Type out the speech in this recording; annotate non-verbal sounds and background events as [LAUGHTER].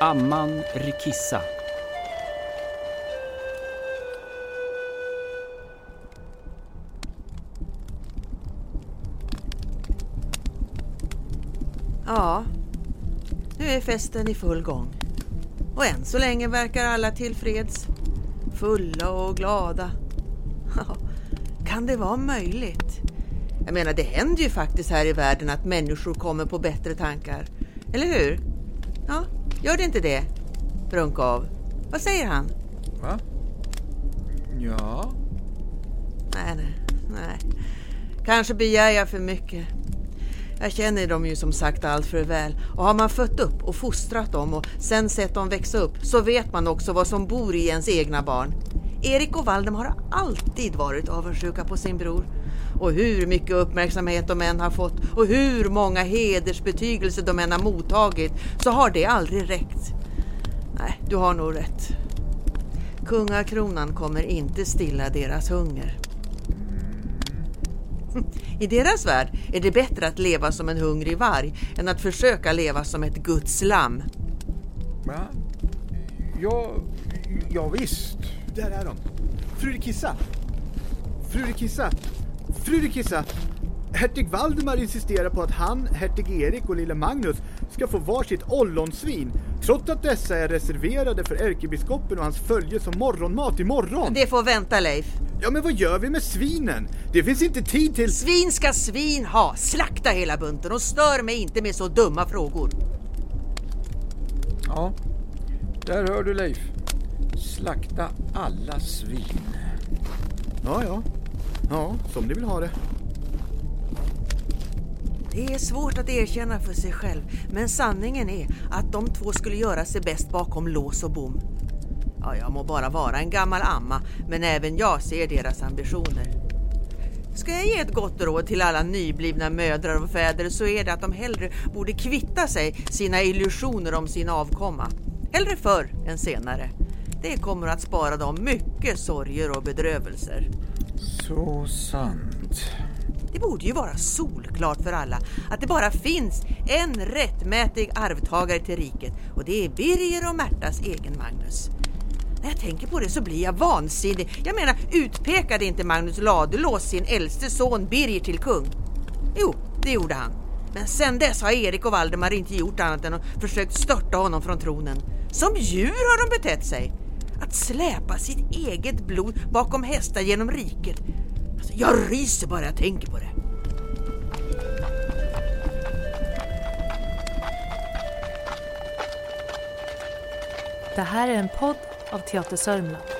Amman Rikissa. Ja, nu är festen i full gång. Och än så länge verkar alla tillfreds. Fulla och glada. kan det vara möjligt? Jag menar, det händer ju faktiskt här i världen att människor kommer på bättre tankar. Eller hur? Ja, gör det inte det? Brunkov. Vad säger han? Va? Ja. Nej, nej, nej. Kanske begär jag för mycket. Jag känner dem ju som sagt allt för väl och har man fött upp och fostrat dem och sen sett dem växa upp så vet man också vad som bor i ens egna barn. Erik och Valdemar har alltid varit avundsjuka på sin bror. Och hur mycket uppmärksamhet de än har fått och hur många hedersbetygelser de än har mottagit så har det aldrig räckt. Nej, du har nog rätt. Kungakronan kommer inte stilla deras hunger. [LAUGHS] I deras värld är det bättre att leva som en hungrig varg än att försöka leva som ett Guds lamm. Va? Ja, ja visst. Där är de. Frurikissa! Frurikissa! Frurikissa! Hertig Valdemar insisterar på att han, hertig Erik och lille Magnus ska få varsitt ollonsvin trots att dessa är reserverade för ärkebiskopen och hans följe som morgonmat imorgon. Det får vänta Leif. Ja men vad gör vi med svinen? Det finns inte tid till... Svin ska svin ha! Slakta hela bunten och stör mig inte med så dumma frågor. Ja, där hör du Leif. Slakta alla svin. Ja, ja. Ja, som ni vill ha det. Det är svårt att erkänna för sig själv, men sanningen är att de två skulle göra sig bäst bakom lås och bom. Ja, jag må bara vara en gammal amma, men även jag ser deras ambitioner. Ska jag ge ett gott råd till alla nyblivna mödrar och fäder så är det att de hellre borde kvitta sig sina illusioner om sin avkomma. Hellre förr än senare. Det kommer att spara dem mycket sorger och bedrövelser. Så sant. Det borde ju vara solklart för alla att det bara finns en rättmätig arvtagare till riket och det är Birger och Märtas egen Magnus. När jag tänker på det så blir jag vansinnig. Jag menar, utpekade inte Magnus Ladulås sin äldste son Birger till kung? Jo, det gjorde han. Men sen dess har Erik och Valdemar inte gjort annat än att försökt störta honom från tronen. Som djur har de betett sig. Att släpa sitt eget blod bakom hästar genom riket. Alltså, jag ryser bara jag tänker på det. Det här är en podd av Teater Sörmland.